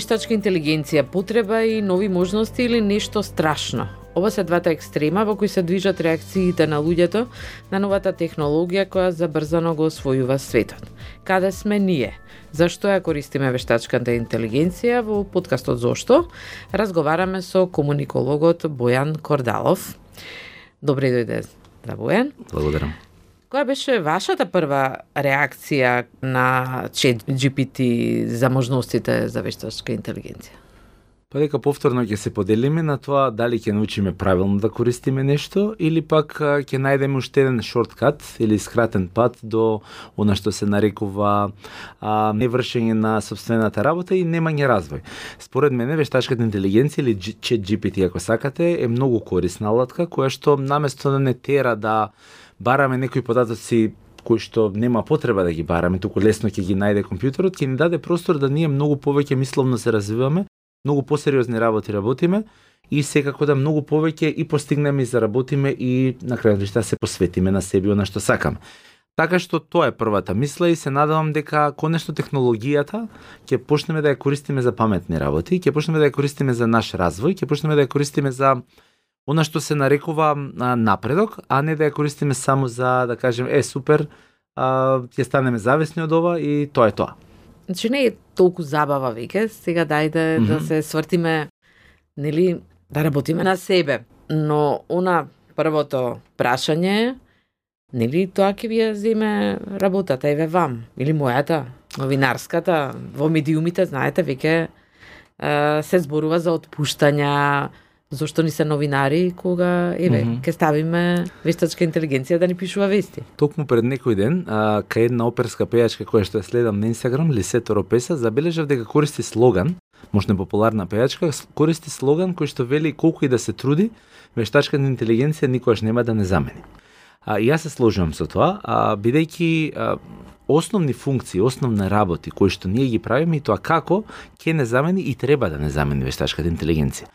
вештачка интелигенција потреба и нови можности или нешто страшно? Ова се двата екстрема во кои се движат реакциите на луѓето на новата технологија која забрзано го освојува светот. Каде сме ние? Зашто ја користиме вештачката интелигенција во подкастот Зошто? Разговараме со комуникологот Бојан Кордалов. Добре дојде, да Бојан. Благодарам. Која беше вашата прва реакција на Chat GPT за можностите за вештачка интелигенција? Па дека повторно ќе се поделиме на тоа дали ќе научиме правилно да користиме нешто или пак ќе најдеме уште еден шорткат или скратен пат до она што се нарекува а, невршење на собствената работа и немање развој. Според мене вештачката интелигенција или Chat GPT ако сакате е многу корисна алатка која што наместо да не тера да бараме некои податоци кои што нема потреба да ги бараме, туку лесно ќе ги најде компјутерот, ќе ни даде простор да ние многу повеќе мисловно се развиваме, многу посериозни работи работиме и секако да многу повеќе и постигнеме и заработиме и на крајот да се посветиме на себе на што сакаме. Така што тоа е првата мисла и се надевам дека конечно технологијата ќе почнеме да ја користиме за паметни работи, ќе почнеме да ја користиме за наш развој, ќе почнеме да ја користиме за она што се нарекува а, напредок, а не да ја користиме само за да кажем е супер, а, ќе станеме зависни од ова и тоа е тоа. Значи не е толку забава веќе, сега дајде mm -hmm. да се свртиме, нели, да работиме на себе. Но она првото прашање нели тоа ќе ви ја земе работата еве вам или мојата новинарската во медиумите знаете веќе се зборува за отпуштања зошто ни се новинари кога еве mm -hmm. ке ставиме вештачка интелигенција да ни пишува вести. Токму пред некој ден, а, кај една оперска пејачка која што ја следам на Инстаграм, Лисето Ропеса, забележав дека користи слоган, можна популарна пејачка, користи слоган кој што вели колку и да се труди, вештачката интелигенција никогаш нема да не замени. А, и јас се сложувам со тоа, а, бидејќи а, основни функции, основни работи кои што ние ги правиме и тоа како ќе не замени и треба да не замени вештачката интелигенција.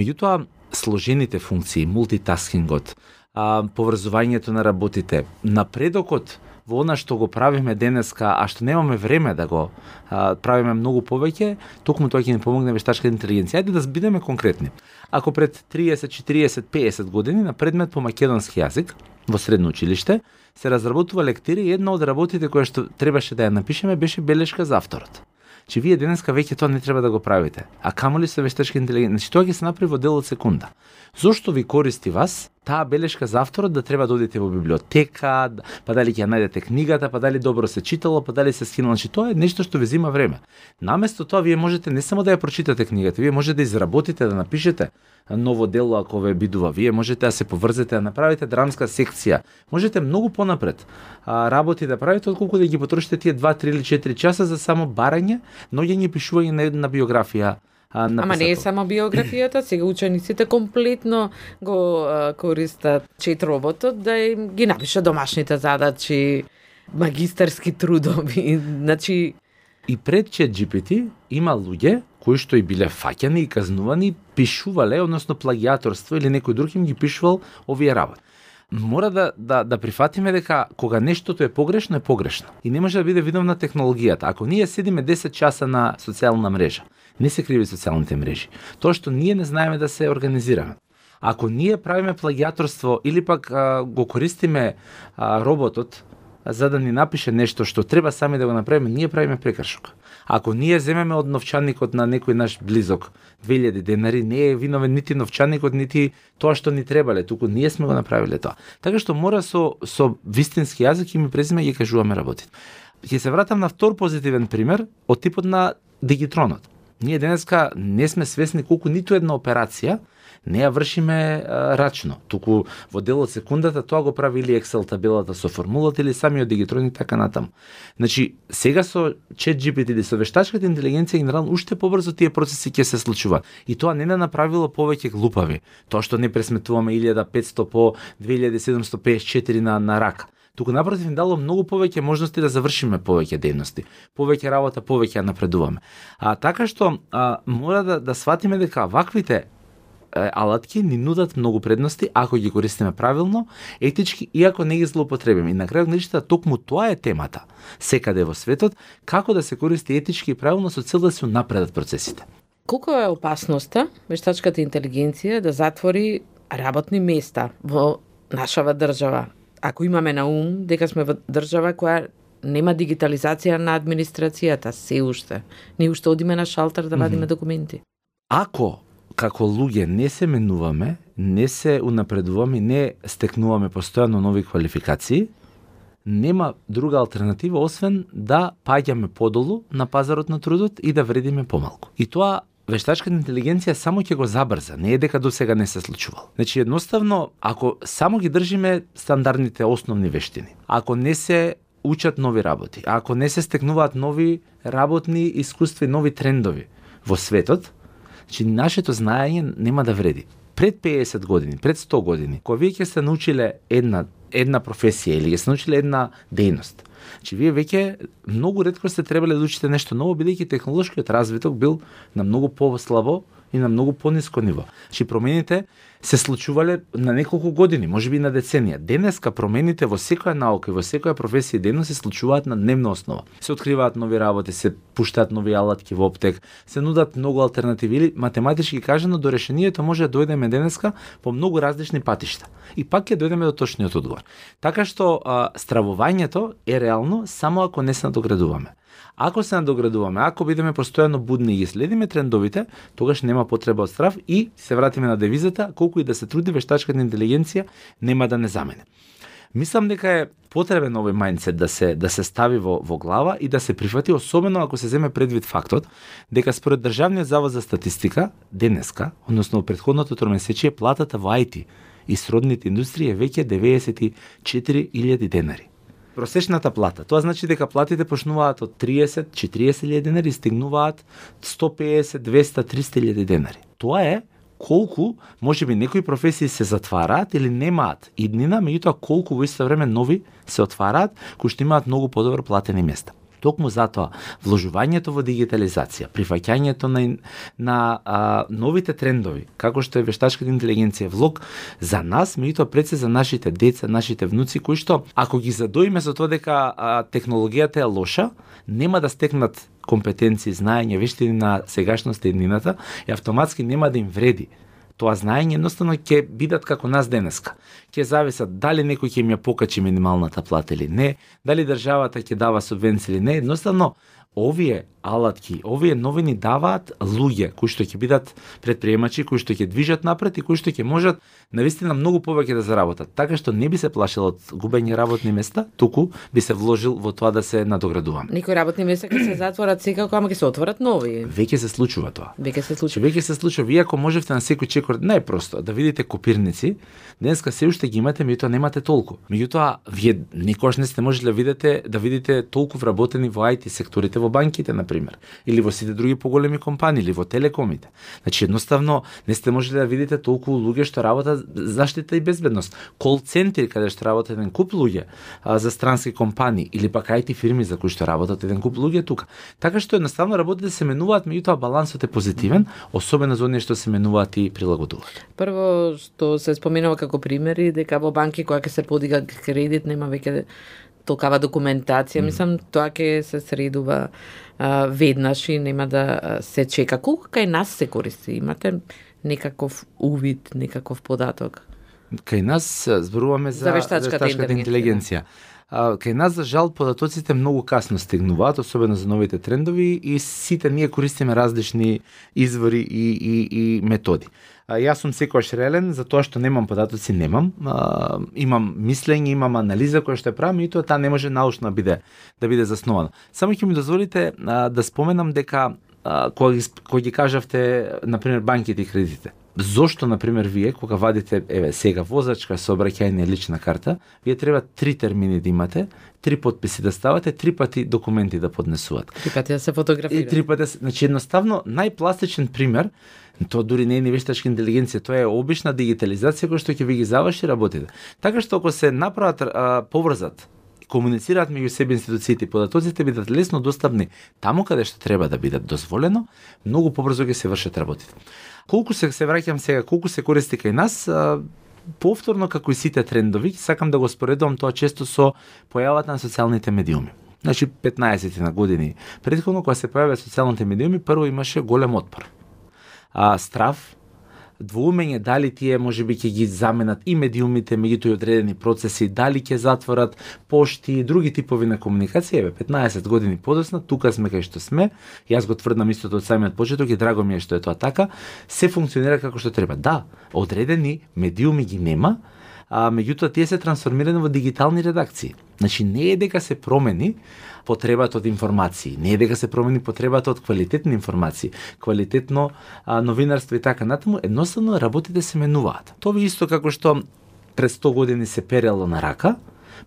Меѓутоа, сложените функции, мултитаскингот, а, поврзувањето на работите, напредокот во она што го правиме денеска, а што немаме време да го а, правиме многу повеќе, токму тоа ќе ни помогне вештачката интелигенција. Ајде да бидеме конкретни. Ако пред 30, 40, 50 години на предмет по македонски јазик во средно училиште се разработува лектири и една од работите која што требаше да ја напишеме беше белешка за авторот че вие денеска веќе тоа не треба да го правите. А камоли со вештачка интелигенција, значи тоа ќе се направи во дел од секунда. Зошто ви користи вас таа белешка за авторот да треба да одите во библиотека, да- па дали ќе ја најдете книгата, па дали добро се читало, па дали се скинало, значи тоа е нешто што ви зима време. Наместо тоа вие можете не само да ја прочитате книгата, вие можете да изработите, да напишете ново дело ако ве бидува. Вие можете да се поврзете, да направите драмска секција. Можете многу понапред а, работи да правите отколку да ги потрошите тие 2, 3 или 4 часа за само барање, ноѓење и пишување на една биографија а, на Ама не е само биографијата, сега учениците комплетно го а, користат чет роботот да им ги напише домашните задачи, магистарски трудови, значи И пред чет GPT има луѓе кои што и биле фаќани и казнувани, пишувале, односно плагиаторство или некој друг им ги пишувал овие работи мора да, да, да прифатиме дека кога нештото е погрешно, е погрешно. И не може да биде видовна технологијата. Ако ние седиме 10 часа на социјална мрежа, не се криви социјалните мрежи. Тоа што ние не знаеме да се организираме. Ако ние правиме плагиаторство или пак а, го користиме а, роботот за да ни напише нешто што треба сами да го направиме, ние правиме прекршок. Ако ние земеме од новчаникот на некој наш близок 2000 денари, не е виновен нити новчаникот, нити тоа што ни требале, туку ние сме го направиле тоа. Така што мора со со вистински јазик и ми презиме ја кажуваме работите. Ќе се вратам на втор позитивен пример од типот на дигитронот. Ние денеска не сме свесни колку ниту една операција не ја вршиме а, рачно, туку во дел од секундата тоа го прави или Excel табелата со формулата или самиот дигитрон и така натаму. Значи, сега со ChatGPT или со вештачката интелигенција генерално уште побрзо тие процеси ќе се случуваат. И тоа не на направило повеќе глупави. Тоа што не пресметуваме 1500 по 2754 на, на рак туку напротив им дало многу повеќе можности да завршиме повеќе дејности, повеќе работа, повеќе напредуваме. А така што а, мора да да сватиме дека ваквите алатки ни нудат многу предности ако ги користиме правилно, етички и ако не ги злоупотребиме. И на крајот нешто токму тоа е темата. Секаде во светот како да се користи етички и правилно со цел да се напредат процесите. Колку е опасноста вештачката интелигенција да затвори работни места во нашава држава? Ако имаме на ум дека сме во држава која нема дигитализација на администрацијата се уште. Ни уште одиме на шалтер да вадиме mm -hmm. документи. Ако како луѓе не се менуваме, не се унапредуваме, не стекнуваме постојано нови квалификации, нема друга алтернатива освен да паѓаме подолу на пазарот на трудот и да вредиме помалку. И тоа вештачката интелигенција само ќе го забрза, не е дека до сега не се случувал. Значи едноставно, ако само ги држиме стандардните основни вештини, ако не се учат нови работи, ако не се стекнуваат нови работни искуства и нови трендови во светот, значи нашето знаење нема да вреди. Пред 50 години, пред 100 години, кога вие ќе се научиле една една професија или ќе се научиле една дејност, Значи, вие веќе многу ретко сте требале да учите нешто ново, бидејќи технолошкиот развиток бил на многу послабо и на многу пониско ниво. Значи промените се случувале на неколку години, можеби на деценија. Денеска промените во секоја наука и во секоја професија и се случуваат на дневна основа. Се откриваат нови работи, се пуштаат нови алатки во оптек, се нудат многу алтернативи или математички кажано до решението може да дојдеме денеска по многу различни патишта. И пак ќе дојдеме до точниот одговор. Така што а, стравувањето е реално само ако не се надоградуваме. Ако се надоградуваме, ако бидеме постојано будни и ги следиме трендовите, тогаш нема потреба од страв и се вратиме на девизата, колку и да се труди вештачката интелигенција, нема да не замене. Мислам дека е потребен овој мајндсет да се да се стави во во глава и да се прифати особено ако се земе предвид фактот дека според Државниот завод за статистика денеска, односно во претходното тромесечие платата во IT и сродните индустрии е веќе 94.000 денари просечната плата. Тоа значи дека платите почнуваат од 30, 40 илјади денари и стигнуваат 150, 200, 300 илјади денари. Тоа е колку може би некои професии се затвараат или немаат иднина, меѓутоа колку во исто време нови се отвараат кои што имаат многу подобро платени места. Токму затоа, вложувањето во дигитализација, прифаќањето на, на а, новите трендови, како што е вештачката интелигенција, влог за нас, меѓутоа пред се за нашите деца, нашите внуци, кои што, ако ги задоиме за тоа дека а, технологијата е лоша, нема да стекнат компетенции, знаење, вештини на сегашноста и днината и автоматски нема да им вреди тоа знаење едноставно ќе бидат како нас денеска. Ќе зависат дали некој ќе ми ја покачи минималната плата или не, дали државата ќе дава субвенции или не, едноставно овие алатки, овие новини даваат луѓе кои што ќе бидат предприемачи, кои што ќе движат напред и кои што ќе можат навистина многу повеќе да заработат. Така што не би се плашил од губење работни места, туку би се вложил во тоа да се надоградувам. Некои работни места ќе се затворат секако, ама ќе се отворат нови. Веќе се случува тоа. Веќе се случува. Веќе се случува. Вие ако можевте на секој чекор најпросто да видите копирници, денеска се уште ги имате, меѓутоа немате толку. Меѓутоа вие никош не сте можеле да видите да видите толку вработени во IT секторите во банките на пример, или во сите други поголеми компании, или во телекомите. Значи едноставно не сте можеле да видите толку луѓе што работат заштита и безбедност. Кол центри каде што работат еден куп луѓе а, за странски компании или пак IT фирми за кои што работат еден куп луѓе тука. Така што едноставно работите да се менуваат, меѓутоа балансот е позитивен, особено за оние што се менуваат и прилагодуваат. Прво што се споменува како примери дека во банки која ќе се подига кредит нема веќе толкава документација, мислам тоа ќе се средува а, веднаш и нема да се чека. Колку кај нас се користи? Имате некаков увид, некаков податок? Кај нас зборуваме за, за вештачката, вештачката интелигенција. А, кај нас, за жал, податоците многу касно стигнуваат, особено за новите трендови и сите ние користиме различни извори и, и, и методи. А, јас сум секојаш реален, за тоа што немам податоци, немам. А, имам мислење, имам анализа која што е правам и тоа таа не може научно да биде да биде заснована. Само ќе ми дозволите а, да споменам дека а, кога ги, кога ги кажавте, на пример, банките и кредитите. Зошто, на пример, вие, кога вадите, еве, сега возачка со обраќање лична карта, вие треба три термини да имате, три подписи да ставате, три пати документи да поднесуват. Три пати да се фотографира. И три пати, да значи едноставно најпластичен пример Тоа дури не е ни вештачка интелигенција, тоа е обична дигитализација која што ќе ви ги заврши работите. Така што ако се направат а, поврзат комуницираат меѓу себе институциите и податоците бидат лесно достапни таму каде што треба да бидат дозволено, многу побрзо ќе се вршат работите. Колку се се враќам сега, колку се користи кај нас, повторно како и сите трендови, сакам да го споредувам тоа често со појавата на социјалните медиуми. Значи 15 на години предходно кога се појавија социјалните медиуми, прво имаше голем отпор. А страв, двоумење дали тие може би ќе ги заменат и медиумите, меѓутои одредени процеси, дали ќе затворат пошти и други типови на комуникација. Еве 15 години подоцна, тука сме кај што сме. Јас го тврдам истото од самиот почеток и драго ми е што е тоа така. Се функционира како што треба. Да, одредени медиуми ги нема, а меѓутоа тие се трансформирани во дигитални редакции. Значи не е дека се промени потребата од информации, не е дека се промени потребата од квалитетни информации, квалитетно а, новинарство и така натаму, едноставно работите се менуваат. Тоа е исто како што пред 100 години се перело на рака,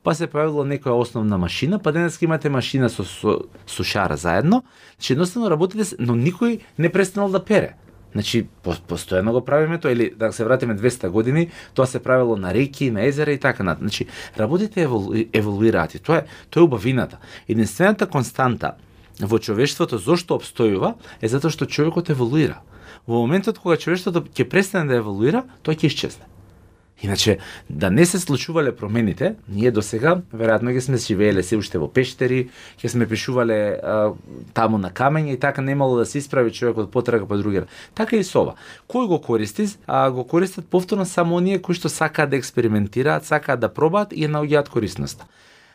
па се појавила некоја основна машина, па денес имате машина со, со сушара заедно, че едноставно работите, но никој не престанал да пере. Значи, постојано го правиме тоа, или да се вратиме 200 години, тоа се правило на реки, на езера и така натаму. Значи, работите еволу, еволуираат и тоа е, тоа е убавината. Единствената константа во човештвото зошто обстојува е затоа што човекот еволуира. Во моментот кога човештвото ќе престане да еволуира, тоа ќе исчезне. Иначе, да не се случувале промените, ние до сега, веројатно ќе сме живееле се уште во пештери, ќе сме пишувале а, таму на камење и така немало да се исправи човекот потрага по другира. Така и со ова. Кој го користи? А, го користат повторно само оние кои што сакаат да експериментираат, сакаат да пробаат и ја наоѓаат корисноста.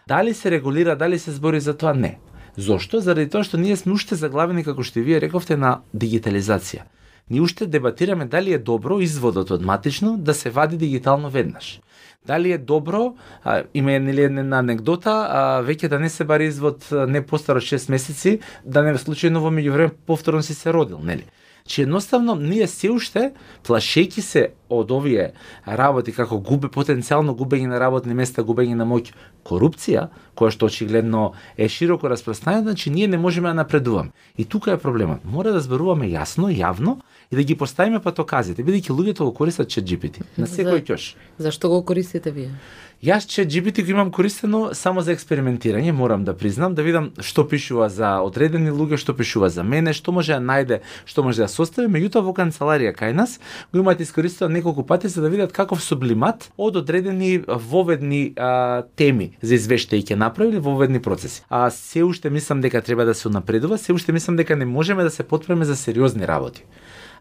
Дали се регулира, дали се збори за тоа? Не. Зошто? Заради тоа што ние сме уште заглавени, како што вие рековте, на дигитализација ние уште дебатираме дали е добро изводот од матично да се вади дигитално веднаш. Дали е добро, а, има нели една анекдота, а, веќе да не се бари извод не постаро 6 месеци, да не случајно во меѓувреме повторно си се родил, нели? Че едноставно ние се уште плашејќи се од овие работи како губе потенцијално губење на работни места, губење на моќ, корупција, која што очигледно е широко распространета, значи ние не можеме да напредуваме. И тука е проблемот. Мора да зборуваме јасно, јавно и да ги поставиме патоказите, бидејќи луѓето го користат ChatGPT на секој ќош. Зашто го користите вие? Јас че GPT го имам користено само за експериментирање, морам да признам, да видам што пишува за одредени луѓе, што пишува за мене, што може да најде, што може да состави, меѓутоа во канцеларија кај нас го имаат искористено неколку пати за да видат каков сублимат од одредени воведни а, теми за извештај ќе направили воведни процеси. А се уште мислам дека треба да се напредува, се уште мислам дека не можеме да се потпреме за сериозни работи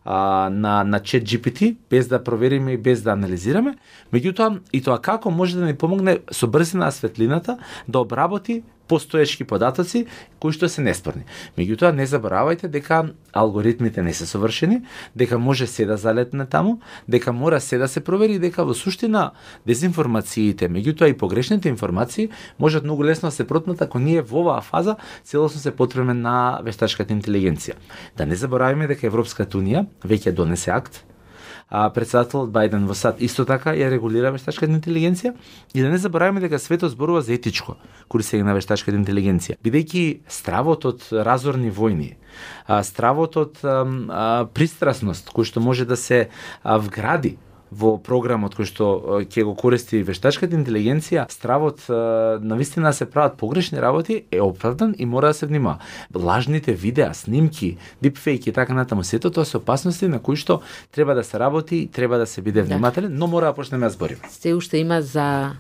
а, на, на чет GPT, без да провериме и без да анализираме, меѓутоа и тоа како може да ни помогне со брзина светлината да обработи постоечки податоци кои што се неспорни. Меѓутоа не заборавајте дека алгоритмите не се совршени, дека може се да залетне таму, дека мора се да се провери, дека во суштина дезинформациите, меѓутоа и погрешните информации можат многу лесно да се протнат ако ние во оваа фаза целосно се потребаме на вештачката интелигенција. Да не забораваме дека Европската унија веќе донесе акт а, председателот Бајден во САД исто така ја регулира вештачката интелигенција. И да не забораваме дека светот зборува за етичко користење на вештачката интелигенција, бидејќи стравот од разорни војни, а, стравот од а, а, пристрасност кој што може да се а, вгради во програмот кој што ќе го користи вештачката интелигенција, стравот на вистина се прават погрешни работи е оправдан и мора да се внимава. Лажните видеа, снимки, дипфейк и така натаму, сето тоа се опасности на кои што треба да се работи, треба да се биде да. внимателен, но мора да почнеме да збориме. Се уште има за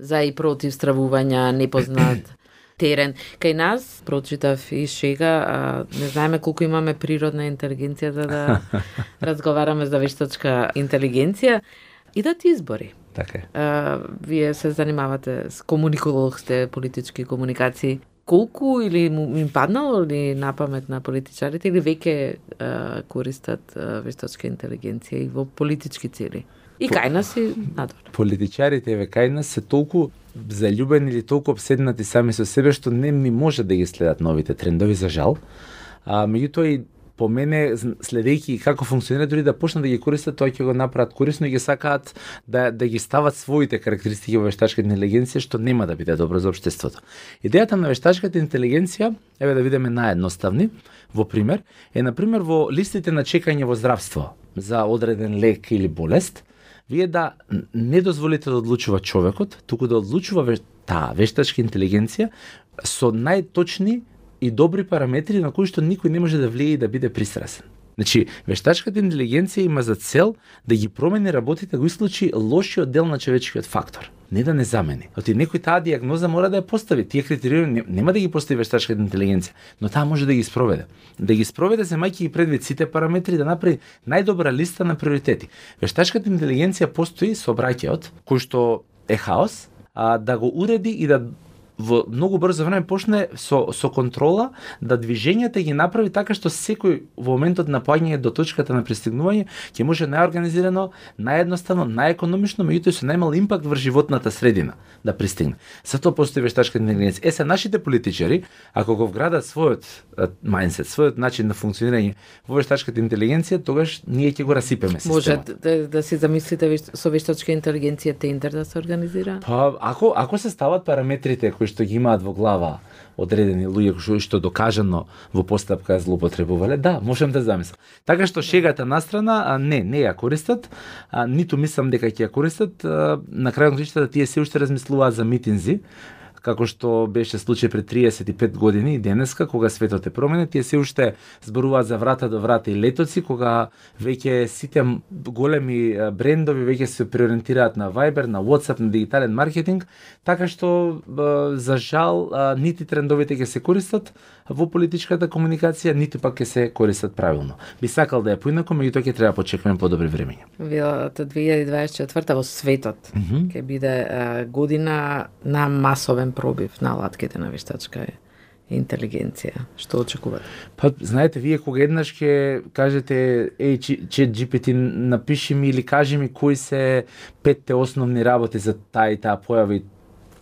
за и против стравувања, непознат терен. Кај нас, прочитав и шега, а, не знаеме колку имаме природна интелигенција за да разговараме за вештачка интелигенција. Идат избори. Така е. А, вие се занимавате с комуниколог сте, политички комуникации. Колку или му им паднало ли на памет на политичарите или веќе а, користат а, вештачка интелигенција и во политички цели? И кај нас и надвор. Политичарите ве кај нас се толку заљубени или толку обседнати сами со себе што не ми може да ги следат новите трендови за жал. А меѓутоа и по мене следејќи како функционира дури да почнат да ги користат, тоа ќе го направат корисно и ги сакаат да да ги стават своите карактеристики во вештачката интелигенција што нема да биде добро за општеството. Идејата на вештачката интелигенција, еве да видиме наедноставни, во пример, е на пример во листите на чекање во здравство за одреден лек или болест, вие да не дозволите да одлучува човекот, туку да одлучува ве, таа вештачка интелигенција со најточни и добри параметри на кои што никој не може да влие и да биде пристрасен. Значи, вештачката интелигенција има за цел да ги промени работите, го исклучи лошиот дел на човечкиот фактор не да не замени. Оти некој таа диагноза мора да ја постави. Тие критериуми нема да ги постави вештачката интелигенција, но таа може да ги спроведе. Да ги спроведе земајќи ги предвид сите параметри да направи најдобра листа на приоритети. Вештачката интелигенција постои со браќеот кој што е хаос, а да го уреди и да во многу брзо време почне со со контрола да движењата ги направи така што секој во моментот на поаѓање до точката на пристигнување ќе може најорганизирано, наједноставно, најекономично, меѓутоа со најмал импакт врз животната средина да пристигне. Затоа постои вештачка интелигенција. Е се нашите политичари, ако го вградат својот мајнсет, својот начин на функционирање во вештачката интелигенција, тогаш ние ќе го расипеме системот. Може да, да си замислите со вештачка интелигенција тендер да се организира? Па ако ако се стават параметрите кои што ги имаат во глава одредени луѓе кои што докажано во постапка злоупотребувале, да, можам да замислам. Така што шегата настрана, а не, не ја користат, а, ниту мислам дека ќе ја користат, а, на крајот на тие се уште размислуваат за митинзи, како што беше случај пред 35 години и денеска, кога светот е променет, тие се уште зборуваат за врата до врата и летоци, кога веќе сите големи брендови веќе се преориентираат на Viber, на WhatsApp, на дигитален маркетинг, така што за жал нити трендовите ќе се користат во политичката комуникација, ниту пак ќе се користат правилно. Би сакал да ја поинако, меѓутоа ќе треба почекаме подобри времења. Вилата 2024 во светот mm -hmm. ќе биде година на масовен голем пробив на алатките на вештачка интелигенција. Што очекувате? Па, знаете, вие кога еднаш ќе кажете, еј, че GPT напиши ми или кажи ми кои се петте основни работи за таа и таа појава и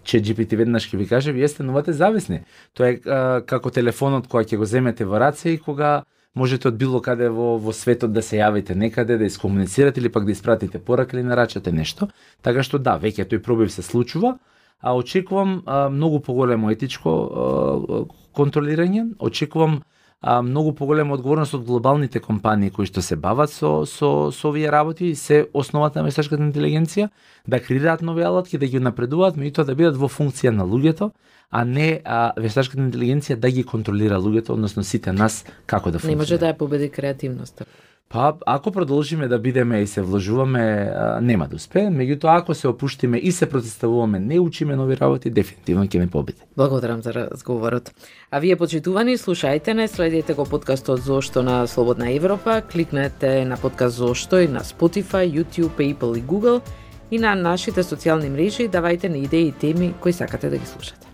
че GPT веднаш ќе ви каже, вие станувате зависни. Тоа е а, како телефонот кој ќе го земете во раце и кога можете од било каде во, во светот да се јавите некаде, да искомуницирате или пак да испратите порака или нарачате нешто. Така што да, веќе тој пробив се случува, а очекувам а, многу поголемо етичко а, контролирање, очекувам а, многу поголема одговорност од глобалните компании кои што се бават со со со овие работи и се основата на вештачката интелигенција да креираат нови алатки, да ги напредуваат, меѓутоа да бидат во функција на луѓето, а не а, вештачката интелигенција да ги контролира луѓето, односно сите нас како да функционира. Не може да ја победи креативноста. Па, ако продолжиме да бидеме и се вложуваме, нема да успееме. Меѓутоа, ако се опуштиме и се протеставуваме, не учиме нови работи, дефинитивно ќе не победи. Благодарам за разговорот. А вие, почитувани, слушајте не, следете го подкастот Зошто на Слободна Европа, кликнете на подкаст Зошто и на Spotify, YouTube, Apple и Google и на нашите социјални мрежи давајте на идеи и теми кои сакате да ги слушате.